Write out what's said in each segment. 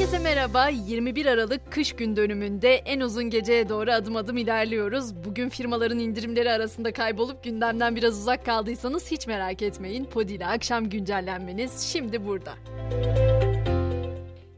Herkese merhaba. 21 Aralık kış gün dönümünde en uzun geceye doğru adım adım ilerliyoruz. Bugün firmaların indirimleri arasında kaybolup gündemden biraz uzak kaldıysanız hiç merak etmeyin. Podi ile akşam güncellenmeniz şimdi burada.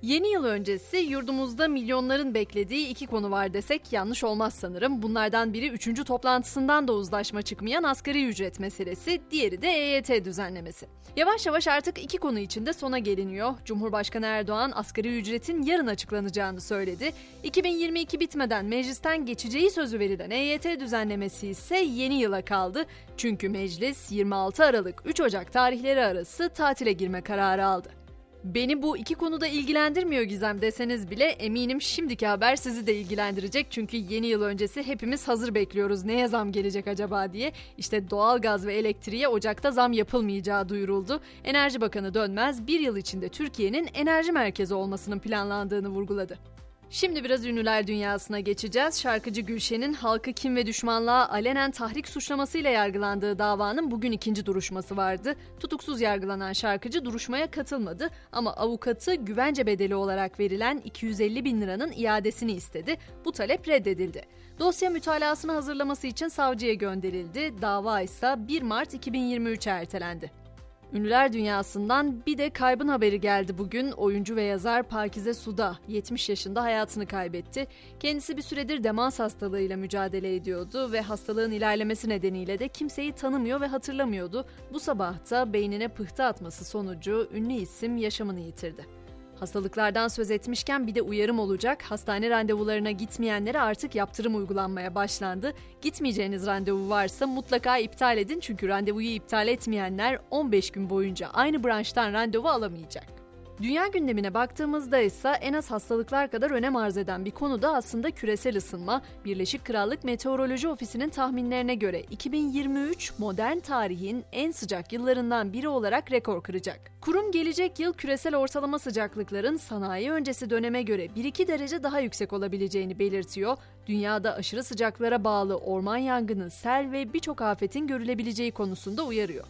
Yeni yıl öncesi yurdumuzda milyonların beklediği iki konu var desek yanlış olmaz sanırım. Bunlardan biri 3. toplantısından da uzlaşma çıkmayan asgari ücret meselesi, diğeri de EYT düzenlemesi. Yavaş yavaş artık iki konu içinde sona geliniyor. Cumhurbaşkanı Erdoğan asgari ücretin yarın açıklanacağını söyledi. 2022 bitmeden meclisten geçeceği sözü verilen EYT düzenlemesi ise yeni yıla kaldı. Çünkü meclis 26 Aralık 3 Ocak tarihleri arası tatile girme kararı aldı. Beni bu iki konuda ilgilendirmiyor Gizem deseniz bile eminim şimdiki haber sizi de ilgilendirecek. Çünkü yeni yıl öncesi hepimiz hazır bekliyoruz neye zam gelecek acaba diye. İşte doğalgaz ve elektriğe Ocak'ta zam yapılmayacağı duyuruldu. Enerji Bakanı Dönmez bir yıl içinde Türkiye'nin enerji merkezi olmasının planlandığını vurguladı. Şimdi biraz ünlüler dünyasına geçeceğiz. Şarkıcı Gülşen'in halkı kim ve düşmanlığa alenen tahrik suçlamasıyla yargılandığı davanın bugün ikinci duruşması vardı. Tutuksuz yargılanan şarkıcı duruşmaya katılmadı ama avukatı güvence bedeli olarak verilen 250 bin liranın iadesini istedi. Bu talep reddedildi. Dosya mütalasını hazırlaması için savcıya gönderildi. Dava ise 1 Mart 2023'e ertelendi. Ünlüler dünyasından bir de kaybın haberi geldi bugün. Oyuncu ve yazar Pakize Suda 70 yaşında hayatını kaybetti. Kendisi bir süredir demans hastalığıyla mücadele ediyordu ve hastalığın ilerlemesi nedeniyle de kimseyi tanımıyor ve hatırlamıyordu. Bu sabah da beynine pıhtı atması sonucu ünlü isim yaşamını yitirdi. Hastalıklardan söz etmişken bir de uyarım olacak. Hastane randevularına gitmeyenlere artık yaptırım uygulanmaya başlandı. Gitmeyeceğiniz randevu varsa mutlaka iptal edin çünkü randevuyu iptal etmeyenler 15 gün boyunca aynı branştan randevu alamayacak. Dünya gündemine baktığımızda ise en az hastalıklar kadar önem arz eden bir konu da aslında küresel ısınma. Birleşik Krallık Meteoroloji Ofisi'nin tahminlerine göre 2023 modern tarihin en sıcak yıllarından biri olarak rekor kıracak. Kurum gelecek yıl küresel ortalama sıcaklıkların sanayi öncesi döneme göre 1-2 derece daha yüksek olabileceğini belirtiyor. Dünyada aşırı sıcaklara bağlı orman yangını, sel ve birçok afetin görülebileceği konusunda uyarıyor.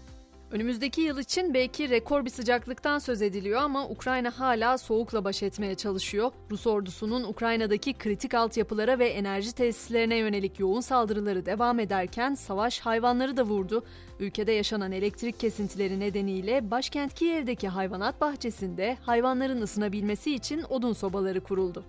Önümüzdeki yıl için belki rekor bir sıcaklıktan söz ediliyor ama Ukrayna hala soğukla baş etmeye çalışıyor. Rus ordusunun Ukrayna'daki kritik altyapılara ve enerji tesislerine yönelik yoğun saldırıları devam ederken savaş hayvanları da vurdu. Ülkede yaşanan elektrik kesintileri nedeniyle başkent Kiev'deki hayvanat bahçesinde hayvanların ısınabilmesi için odun sobaları kuruldu.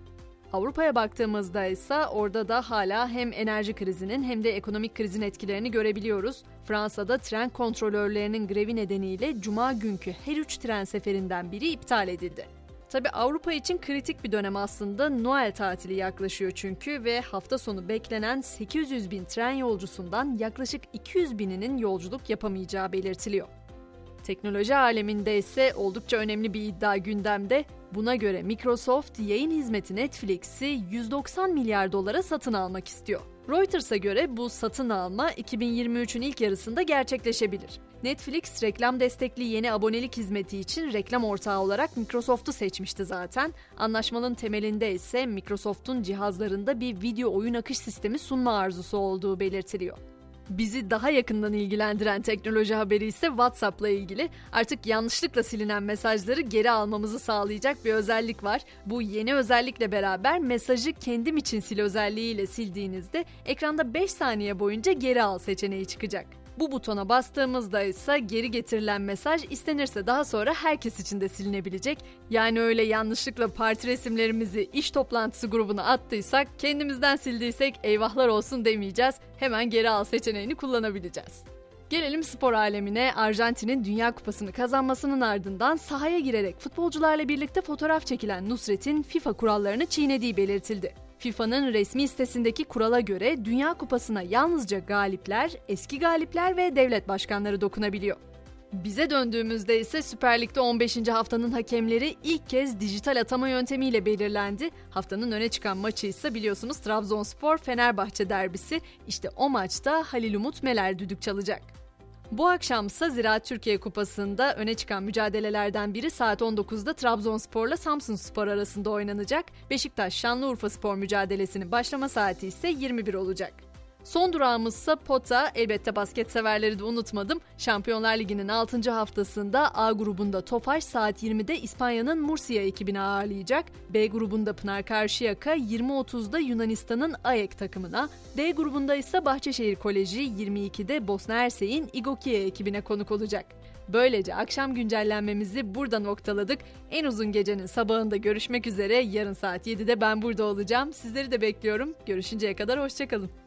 Avrupa'ya baktığımızda ise orada da hala hem enerji krizinin hem de ekonomik krizin etkilerini görebiliyoruz. Fransa'da tren kontrolörlerinin grevi nedeniyle cuma günkü her üç tren seferinden biri iptal edildi. Tabi Avrupa için kritik bir dönem aslında Noel tatili yaklaşıyor çünkü ve hafta sonu beklenen 800 bin tren yolcusundan yaklaşık 200 bininin yolculuk yapamayacağı belirtiliyor. Teknoloji aleminde ise oldukça önemli bir iddia gündemde. Buna göre Microsoft yayın hizmeti Netflix'i 190 milyar dolara satın almak istiyor. Reuters'a göre bu satın alma 2023'ün ilk yarısında gerçekleşebilir. Netflix reklam destekli yeni abonelik hizmeti için reklam ortağı olarak Microsoft'u seçmişti zaten. Anlaşmanın temelinde ise Microsoft'un cihazlarında bir video oyun akış sistemi sunma arzusu olduğu belirtiliyor. Bizi daha yakından ilgilendiren teknoloji haberi ise WhatsApp'la ilgili. Artık yanlışlıkla silinen mesajları geri almamızı sağlayacak bir özellik var. Bu yeni özellikle beraber mesajı kendim için sil özelliğiyle sildiğinizde ekranda 5 saniye boyunca geri al seçeneği çıkacak. Bu butona bastığımızda ise geri getirilen mesaj istenirse daha sonra herkes için de silinebilecek. Yani öyle yanlışlıkla parti resimlerimizi iş toplantısı grubuna attıysak, kendimizden sildiysek eyvahlar olsun demeyeceğiz. Hemen geri al seçeneğini kullanabileceğiz. Gelelim spor alemine. Arjantin'in Dünya Kupası'nı kazanmasının ardından sahaya girerek futbolcularla birlikte fotoğraf çekilen Nusret'in FIFA kurallarını çiğnediği belirtildi. FIFA'nın resmi sitesindeki kurala göre Dünya Kupası'na yalnızca galipler, eski galipler ve devlet başkanları dokunabiliyor. Bize döndüğümüzde ise Süper Lig'de 15. haftanın hakemleri ilk kez dijital atama yöntemiyle belirlendi. Haftanın öne çıkan maçı ise biliyorsunuz Trabzonspor Fenerbahçe derbisi. İşte o maçta Halil Umut Meler düdük çalacak. Bu akşamsa Ziraat Türkiye Kupası'nda öne çıkan mücadelelerden biri saat 19'da Trabzonspor'la Samsunspor arasında oynanacak. Beşiktaş Şanlıurfa Spor mücadelesinin başlama saati ise 21 olacak. Son durağımızsa Pota. Elbette basket severleri de unutmadım. Şampiyonlar Ligi'nin 6. haftasında A grubunda Tofaş saat 20'de İspanya'nın Murcia ekibini ağırlayacak. B grubunda Pınar Karşıyaka 20.30'da Yunanistan'ın AEK takımına. D grubunda ise Bahçeşehir Koleji 22'de Bosna Hersek'in Igokiye ekibine konuk olacak. Böylece akşam güncellenmemizi burada noktaladık. En uzun gecenin sabahında görüşmek üzere. Yarın saat 7'de ben burada olacağım. Sizleri de bekliyorum. Görüşünceye kadar hoşçakalın.